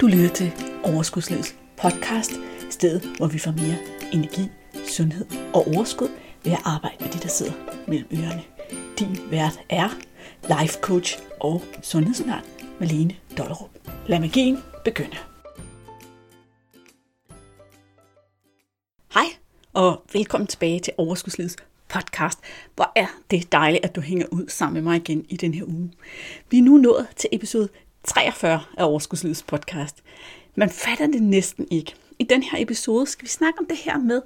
Du lytter til Overskudslivets podcast, stedet hvor vi får mere energi, sundhed og overskud ved at arbejde med de, der sidder mellem ørerne. Din vært er life coach og sundhedsundern Malene Dollerup. Lad magien begynde. Hej og velkommen tilbage til Overskudslivets podcast. Hvor er det dejligt, at du hænger ud sammen med mig igen i den her uge. Vi er nu nået til episode 43 af Overskudslivets podcast. Man fatter det næsten ikke. I den her episode skal vi snakke om det her med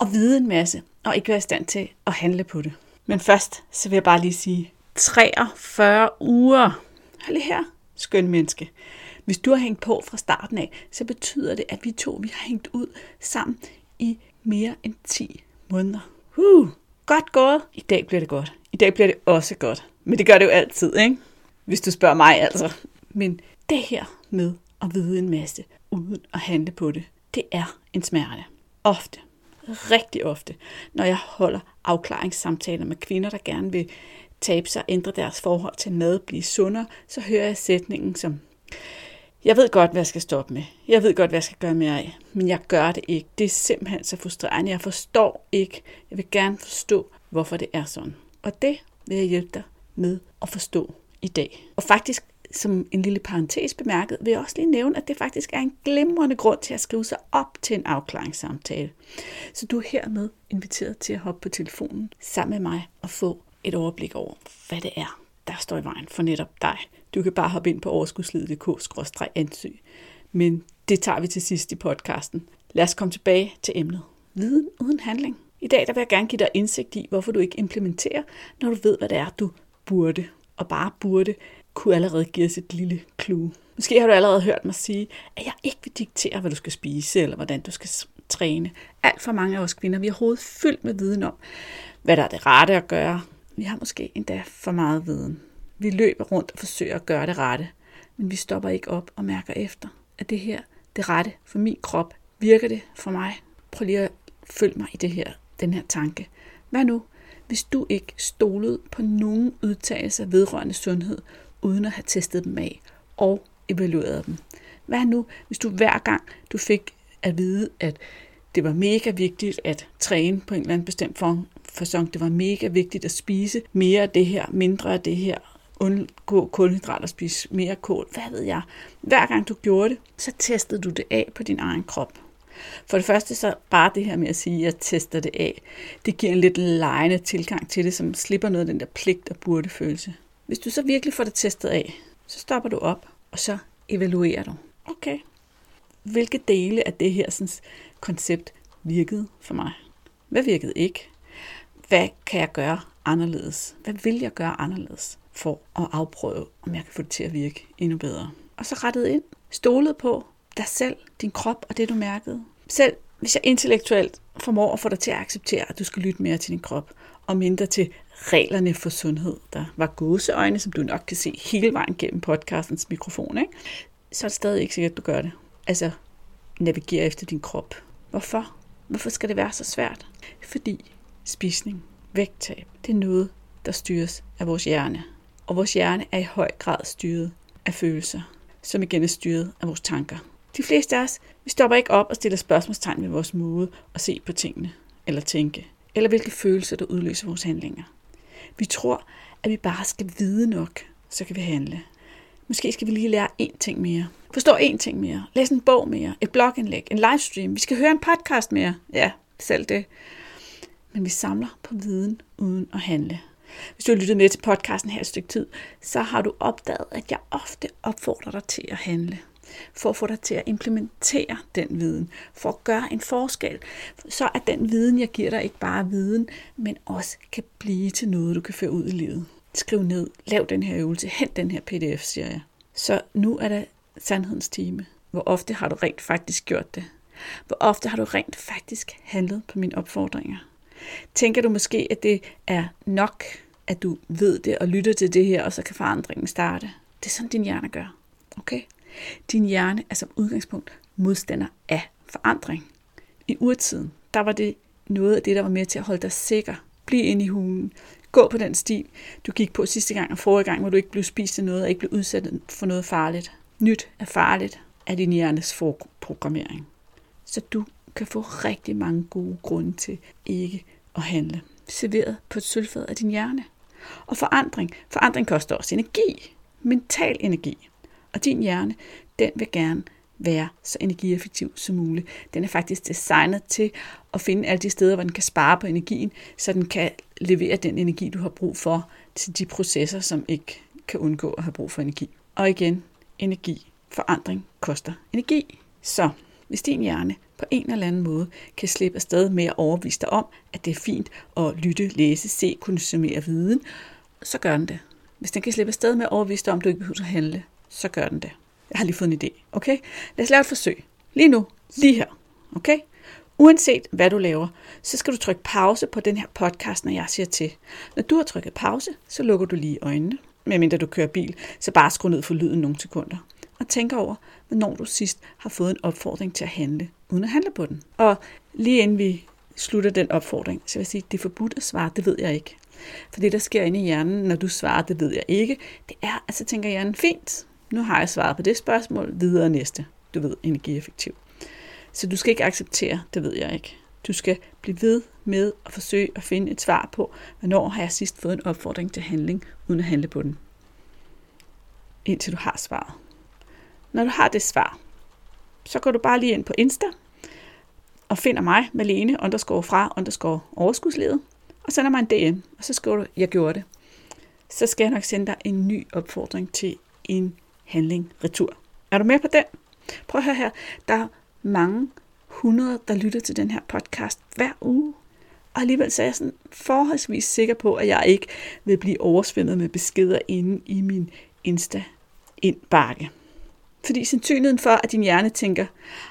at vide en masse, og ikke være i stand til at handle på det. Men først, så vil jeg bare lige sige, 43 uger. Hold lige her, skøn menneske. Hvis du har hængt på fra starten af, så betyder det, at vi to vi har hængt ud sammen i mere end 10 måneder. Uh, godt gået. I dag bliver det godt. I dag bliver det også godt. Men det gør det jo altid, ikke? Hvis du spørger mig altså. Men det her med at vide en masse uden at handle på det, det er en smerte. Ofte. Rigtig ofte. Når jeg holder afklaringssamtaler med kvinder, der gerne vil tabe sig, ændre deres forhold til mad, blive sundere, så hører jeg sætningen som, jeg ved godt, hvad jeg skal stoppe med. Jeg ved godt, hvad jeg skal gøre mere af. Men jeg gør det ikke. Det er simpelthen så frustrerende. Jeg forstår ikke. Jeg vil gerne forstå, hvorfor det er sådan. Og det vil jeg hjælpe dig med at forstå i dag. Og faktisk som en lille parentes bemærket, vil jeg også lige nævne, at det faktisk er en glimrende grund til at skrive sig op til en afklaringssamtale. Så du er hermed inviteret til at hoppe på telefonen sammen med mig og få et overblik over, hvad det er, der står i vejen for netop dig. Du kan bare hoppe ind på overskudslivet.dk-ansøg. Men det tager vi til sidst i podcasten. Lad os komme tilbage til emnet. Viden uden handling. I dag der vil jeg gerne give dig indsigt i, hvorfor du ikke implementerer, når du ved, hvad det er, du burde. Og bare burde kunne allerede give os et lille clue. Måske har du allerede hørt mig sige, at jeg ikke vil diktere, hvad du skal spise, eller hvordan du skal træne. Alt for mange af os kvinder, vi har hovedet fyldt med viden om, hvad der er det rette at gøre. Vi har måske endda for meget viden. Vi løber rundt og forsøger at gøre det rette, men vi stopper ikke op og mærker efter, at det her det rette for min krop. Virker det for mig? Prøv lige at følge mig i det her, den her tanke. Hvad nu, hvis du ikke stolede på nogen udtalelser vedrørende sundhed, uden at have testet dem af og evalueret dem. Hvad nu, hvis du hver gang du fik at vide, at det var mega vigtigt at træne på en eller anden bestemt form, fasong, det var mega vigtigt at spise mere af det her, mindre af det her, undgå kulhydrater, spise mere kål, hvad ved jeg. Hver gang du gjorde det, så testede du det af på din egen krop. For det første så bare det her med at sige, at jeg tester det af, det giver en lidt lejende tilgang til det, som slipper noget af den der pligt og burde følelse. Hvis du så virkelig får det testet af, så stopper du op, og så evaluerer du. Okay, hvilke dele af det her sådan, koncept virkede for mig? Hvad virkede ikke? Hvad kan jeg gøre anderledes? Hvad vil jeg gøre anderledes for at afprøve, om jeg kan få det til at virke endnu bedre? Og så rettet ind. Stolet på dig selv, din krop og det, du mærkede. Selv hvis jeg intellektuelt formår at få dig til at acceptere, at du skal lytte mere til din krop, og mindre til reglerne for sundhed, der var gåseøjne, som du nok kan se hele vejen gennem podcastens mikrofon, ikke? så er det stadig ikke sikkert, at du gør det. Altså, navigere efter din krop. Hvorfor? Hvorfor skal det være så svært? Fordi spisning, vægttab, det er noget, der styres af vores hjerne. Og vores hjerne er i høj grad styret af følelser, som igen er styret af vores tanker. De fleste af os, vi stopper ikke op og stiller spørgsmålstegn ved vores måde at se på tingene eller tænke, eller hvilke følelser, der udløser vores handlinger. Vi tror, at vi bare skal vide nok, så kan vi handle. Måske skal vi lige lære én ting mere. Forstå én ting mere. Læse en bog mere. Et blogindlæg. En livestream. Vi skal høre en podcast mere. Ja, selv det. Men vi samler på viden uden at handle. Hvis du har lyttet med til podcasten her et stykke tid, så har du opdaget, at jeg ofte opfordrer dig til at handle for at få dig til at implementere den viden, for at gøre en forskel, så at den viden, jeg giver dig, ikke bare er viden, men også kan blive til noget, du kan føre ud i livet. Skriv ned, lav den her øvelse, hent den her pdf, siger jeg. Så nu er det sandhedens time. Hvor ofte har du rent faktisk gjort det? Hvor ofte har du rent faktisk handlet på mine opfordringer? Tænker du måske, at det er nok, at du ved det og lytter til det her, og så kan forandringen starte? Det er sådan, din hjerne gør. Okay? Din hjerne er som udgangspunkt modstander af forandring. I urtiden, der var det noget af det, der var med til at holde dig sikker. Bliv inde i hulen. Gå på den sti, du gik på sidste gang og forrige gang, hvor du ikke blev spist af noget og ikke blev udsat for noget farligt. Nyt er farligt. af din hjernes forprogrammering. Så du kan få rigtig mange gode grunde til ikke at handle. Serveret på et sølvfad af din hjerne. Og forandring. Forandring koster også energi. Mental energi. Og din hjerne, den vil gerne være så energieffektiv som muligt. Den er faktisk designet til at finde alle de steder, hvor den kan spare på energien, så den kan levere den energi, du har brug for til de processer, som ikke kan undgå at have brug for energi. Og igen, energi, forandring koster energi. Så hvis din hjerne på en eller anden måde kan slippe afsted med at overbevise dig om, at det er fint at lytte, læse, se, konsumere viden, så gør den det. Hvis den kan slippe afsted med at overbevise dig om, at du ikke behøver at handle, så gør den det. Jeg har lige fået en idé, okay? Lad os lave et forsøg. Lige nu, lige her, okay? Uanset hvad du laver, så skal du trykke pause på den her podcast, når jeg siger til. Når du har trykket pause, så lukker du lige øjnene. Medmindre du kører bil, så bare skru ned for lyden nogle sekunder. Og tænk over, hvornår du sidst har fået en opfordring til at handle, uden at handle på den. Og lige inden vi slutter den opfordring, så vil jeg sige, at det er forbudt at svare, det ved jeg ikke. For det, der sker inde i hjernen, når du svarer, det ved jeg ikke, det er, at så tænker hjernen, fint, nu har jeg svaret på det spørgsmål, videre næste. Du ved, energieffektiv. Så du skal ikke acceptere, det ved jeg ikke. Du skal blive ved med at forsøge at finde et svar på, hvornår har jeg sidst fået en opfordring til handling, uden at handle på den. Indtil du har svaret. Når du har det svar, så går du bare lige ind på Insta, og finder mig, Malene, underscore fra, underscore overskudsledet, og sender mig en DM, og så skriver du, jeg gjorde det. Så skal jeg nok sende dig en ny opfordring til en handling retur. Er du med på den? Prøv at høre her. Der er mange hundrede, der lytter til den her podcast hver uge. Og alligevel så er jeg sådan forholdsvis sikker på, at jeg ikke vil blive oversvømmet med beskeder inde i min Insta-indbakke. Fordi sandsynligheden for, at din hjerne tænker,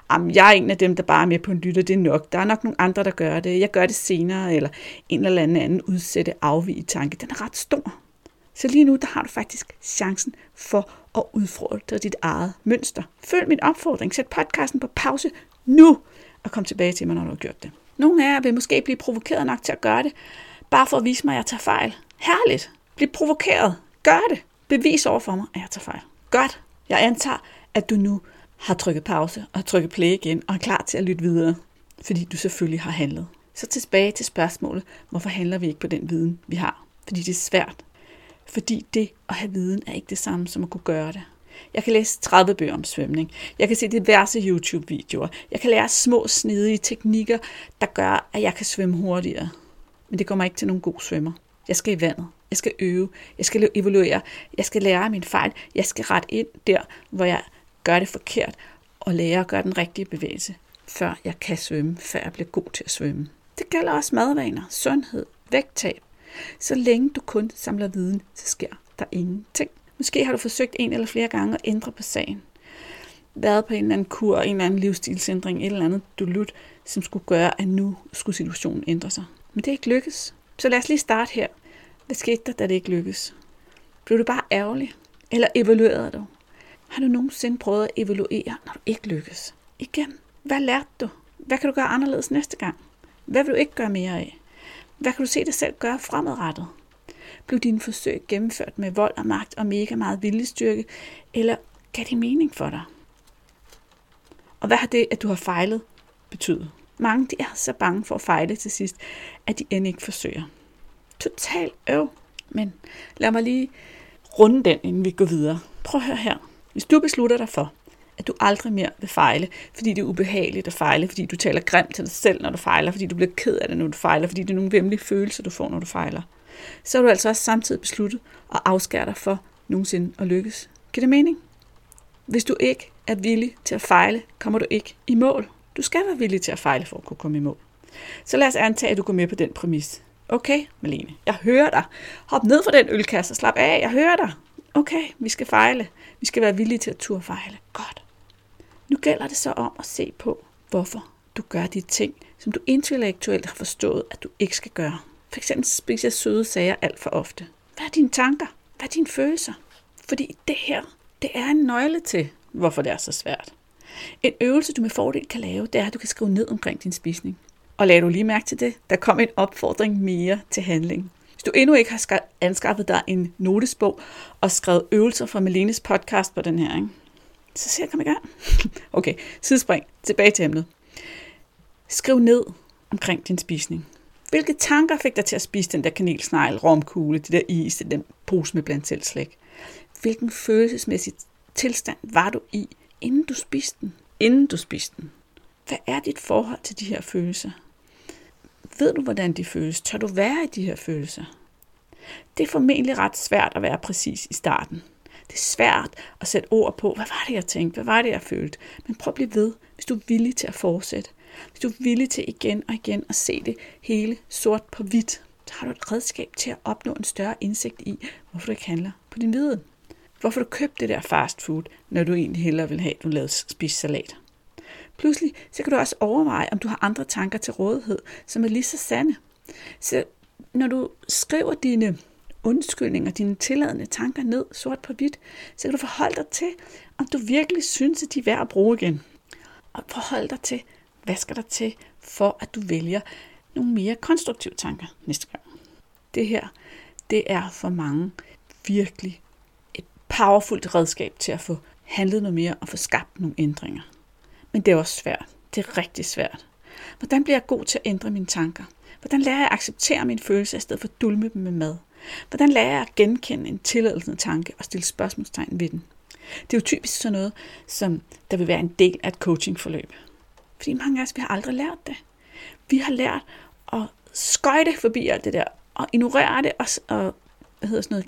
at jeg er en af dem, der bare er med på en lytter, det er nok. Der er nok nogle andre, der gør det. Jeg gør det senere, eller en eller anden anden udsætte afvige tanke. Den er ret stor. Så lige nu, der har du faktisk chancen for og udfordre dit eget mønster. Følg min opfordring. Sæt podcasten på pause nu, og kom tilbage til mig, når du har gjort det. Nogle af jer vil måske blive provokeret nok til at gøre det, bare for at vise mig, at jeg tager fejl. Herligt. Bliv provokeret. Gør det. Bevis over for mig, at jeg tager fejl. Godt. Jeg antager, at du nu har trykket pause og trykket play igen og er klar til at lytte videre, fordi du selvfølgelig har handlet. Så tilbage til spørgsmålet, hvorfor handler vi ikke på den viden, vi har? Fordi det er svært. Fordi det at have viden er ikke det samme som at kunne gøre det. Jeg kan læse 30 bøger om svømning. Jeg kan se diverse YouTube-videoer. Jeg kan lære små, snedige teknikker, der gør, at jeg kan svømme hurtigere. Men det kommer ikke til nogen god svømmer. Jeg skal i vandet. Jeg skal øve. Jeg skal evaluere. Jeg skal lære min fejl. Jeg skal rette ind der, hvor jeg gør det forkert, og lære at gøre den rigtige bevægelse, før jeg kan svømme, før jeg bliver god til at svømme. Det gælder også madvaner, sundhed, vægttab. Så længe du kun samler viden, så sker der ingenting. Måske har du forsøgt en eller flere gange at ændre på sagen. Været på en eller anden kur, en eller anden livsstilsændring, et eller andet lut, som skulle gøre, at nu skulle situationen ændre sig. Men det er ikke lykkes. Så lad os lige starte her. Hvad skete der, da det ikke lykkedes? Blev du bare ærgerlig? Eller evaluerede du? Har du nogensinde prøvet at evaluere, når du ikke lykkes? Igen, hvad lærte du? Hvad kan du gøre anderledes næste gang? Hvad vil du ikke gøre mere af? Hvad kan du se dig selv gøre fremadrettet? Blev dine forsøg gennemført med vold og magt og mega meget viljestyrke, eller gav det mening for dig? Og hvad har det, at du har fejlet, betydet? Mange de er så bange for at fejle til sidst, at de end ikke forsøger. Total øv. Men lad mig lige runde den, inden vi går videre. Prøv at høre her. Hvis du beslutter dig for, at du aldrig mere vil fejle, fordi det er ubehageligt at fejle, fordi du taler grimt til dig selv, når du fejler, fordi du bliver ked af det, når du fejler, fordi det er nogle vemmelige følelser, du får, når du fejler, så har du altså også samtidig besluttet at afskære dig for nogensinde at lykkes. Giver det mening? Hvis du ikke er villig til at fejle, kommer du ikke i mål. Du skal være villig til at fejle for at kunne komme i mål. Så lad os antage, at du går med på den præmis. Okay, Malene, jeg hører dig. Hop ned fra den ølkasse og slap af. Jeg hører dig. Okay, vi skal fejle. Vi skal være villige til at turde fejle. Godt. Nu gælder det så om at se på, hvorfor du gør de ting, som du intellektuelt har forstået, at du ikke skal gøre. For eksempel spiser jeg søde sager alt for ofte. Hvad er dine tanker? Hvad er dine følelser? Fordi det her, det er en nøgle til, hvorfor det er så svært. En øvelse, du med fordel kan lave, det er, at du kan skrive ned omkring din spisning. Og lad du lige mærke til det, der kom en opfordring mere til handling. Hvis du endnu ikke har anskaffet dig en notesbog og skrevet øvelser fra Melenes podcast på den her, ikke? Så ser jeg kom i gang. Okay, sidespring. Tilbage til emnet. Skriv ned omkring din spisning. Hvilke tanker fik dig til at spise den der kanelsnegl, romkugle, det der is, den pose med blandt selv slik? Hvilken følelsesmæssig tilstand var du i, inden du spiste den? Inden du spiste den. Hvad er dit forhold til de her følelser? Ved du, hvordan de føles? Tør du være i de her følelser? Det er formentlig ret svært at være præcis i starten. Det er svært at sætte ord på, hvad var det, jeg tænkte, hvad var det, jeg følte. Men prøv at blive ved, hvis du er villig til at fortsætte. Hvis du er villig til igen og igen at se det hele sort på hvidt, så har du et redskab til at opnå en større indsigt i, hvorfor du ikke handler på din viden. Hvorfor du købte det der fast food, når du egentlig hellere vil have, at du lavede spise salat. Pludselig så kan du også overveje, om du har andre tanker til rådighed, som er lige så sande. Så når du skriver dine undskyldninger, dine tilladende tanker ned sort på hvidt, så kan du forholde dig til, om du virkelig synes, at de er værd at bruge igen. Og forholde dig til, hvad skal der til, for at du vælger nogle mere konstruktive tanker næste gang. Det her, det er for mange virkelig et powerfult redskab til at få handlet noget mere og få skabt nogle ændringer. Men det er også svært. Det er rigtig svært. Hvordan bliver jeg god til at ændre mine tanker? Hvordan lærer jeg at acceptere mine følelser i stedet for at dulme dem med mad? Hvordan lærer jeg at genkende en tilladelsende tanke og stille spørgsmålstegn ved den? Det er jo typisk sådan noget, som der vil være en del af et coachingforløb. Fordi mange af os, vi har aldrig lært det. Vi har lært at skøjte forbi alt det der, og ignorere det, og, og hvad hedder sådan noget,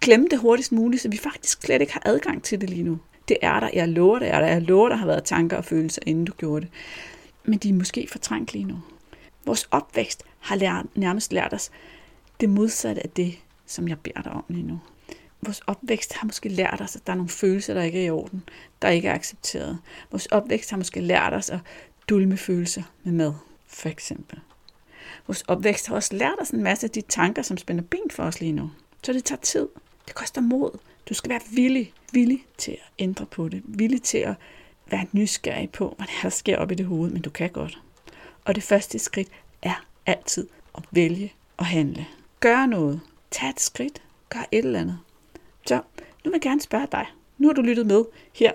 glemme det hurtigst muligt, så vi faktisk slet ikke har adgang til det lige nu. Det er der, jeg lover det er der, jeg lover, der har været tanker og følelser, inden du gjorde det. Men de er måske fortrængt lige nu. Vores opvækst har lært, nærmest lært os det modsatte af det, som jeg beder dig om lige nu. Vores opvækst har måske lært os, at der er nogle følelser, der ikke er i orden, der ikke er accepteret. Vores opvækst har måske lært os at dulme følelser med mad, for eksempel. Vores opvækst har også lært os en masse af de tanker, som spænder ben for os lige nu. Så det tager tid. Det koster mod. Du skal være villig, villig til at ændre på det. Villig til at være nysgerrig på, hvad der sker op i det hoved, men du kan godt. Og det første skridt er altid at vælge at handle. Gør noget. Tag et skridt. Gør et eller andet. Så nu vil jeg gerne spørge dig. Nu har du lyttet med her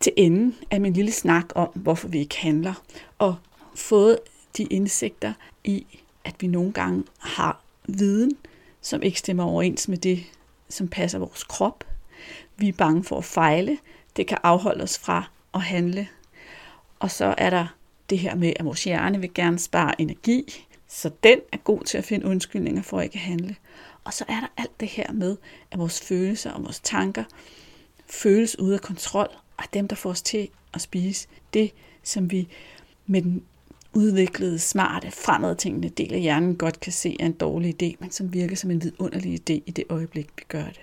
til enden af min lille snak om, hvorfor vi ikke handler, og fået de indsigter i, at vi nogle gange har viden, som ikke stemmer overens med det, som passer vores krop. Vi er bange for at fejle. Det kan afholde os fra at handle. Og så er der det her med, at vores hjerne vil gerne spare energi, så den er god til at finde undskyldninger for at ikke at handle. Og så er der alt det her med, at vores følelser og vores tanker føles ude af kontrol, og dem, der får os til at spise det, som vi med den udviklede, smarte, fremadtænkende del af hjernen godt kan se er en dårlig idé, men som virker som en vidunderlig idé i det øjeblik, vi gør det.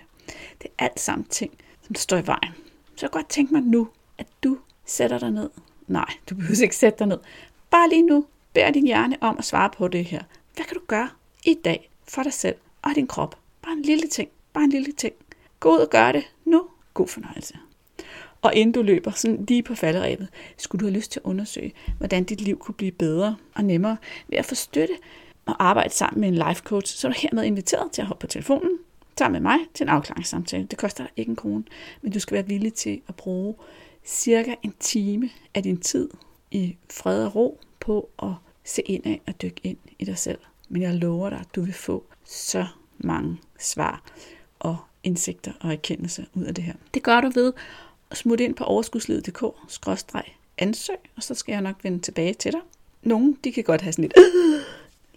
Det er alt sammen ting, som står i vejen. Så jeg godt tænke mig nu, at du sætter dig ned. Nej, du behøver ikke sætte dig ned. Bare lige nu beder din hjerne om at svare på det her. Hvad kan du gøre i dag for dig selv og din krop? Bare en lille ting. Bare en lille ting. Gå ud og gør det nu. God fornøjelse. Og inden du løber sådan lige på falderæbet, skulle du have lyst til at undersøge, hvordan dit liv kunne blive bedre og nemmere ved at få støtte og arbejde sammen med en life coach, så er du hermed inviteret til at hoppe på telefonen sammen med mig til en afklaringssamtale. Det koster dig ikke en krone, men du skal være villig til at bruge cirka en time af din tid i fred og ro på at se ind af og dykke ind i dig selv. Men jeg lover dig, at du vil få så mange svar og indsigter og erkendelser ud af det her. Det gør du ved at smutte ind på overskudslivet.dk-ansøg, og så skal jeg nok vende tilbage til dig. Nogle, de kan godt have sådan et øh,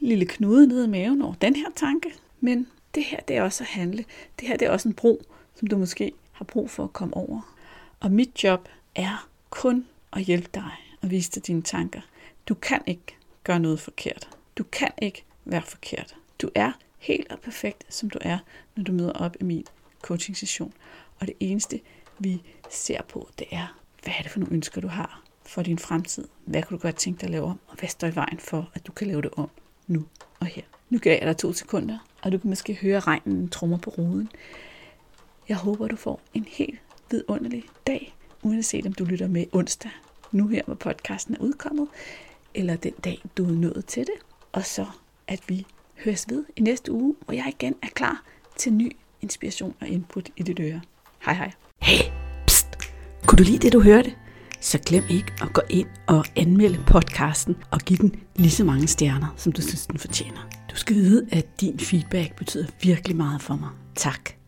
lille knude nede i maven over den her tanke, men det her, det er også at handle. Det her, det er også en bro, som du måske har brug for at komme over. Og mit job er kun at hjælpe dig og vise dig dine tanker. Du kan ikke gør noget forkert. Du kan ikke være forkert. Du er helt og perfekt, som du er, når du møder op i min coaching session. Og det eneste, vi ser på, det er, hvad er det for nogle ønsker, du har for din fremtid? Hvad kan du godt tænke dig at lave om? Og hvad står i vejen for, at du kan lave det om nu og her? Nu gav jeg dig to sekunder, og du kan måske høre regnen trummer på ruden. Jeg håber, du får en helt vidunderlig dag, uanset om du lytter med onsdag, nu her, hvor podcasten er udkommet, eller den dag, du er nået til det. Og så, at vi høres ved i næste uge, hvor jeg igen er klar til ny inspiration og input i dit øre. Hej hej. Hey, pst, Kunne du lide det, du hørte? Så glem ikke at gå ind og anmelde podcasten og give den lige så mange stjerner, som du synes, den fortjener. Du skal vide, at din feedback betyder virkelig meget for mig. Tak.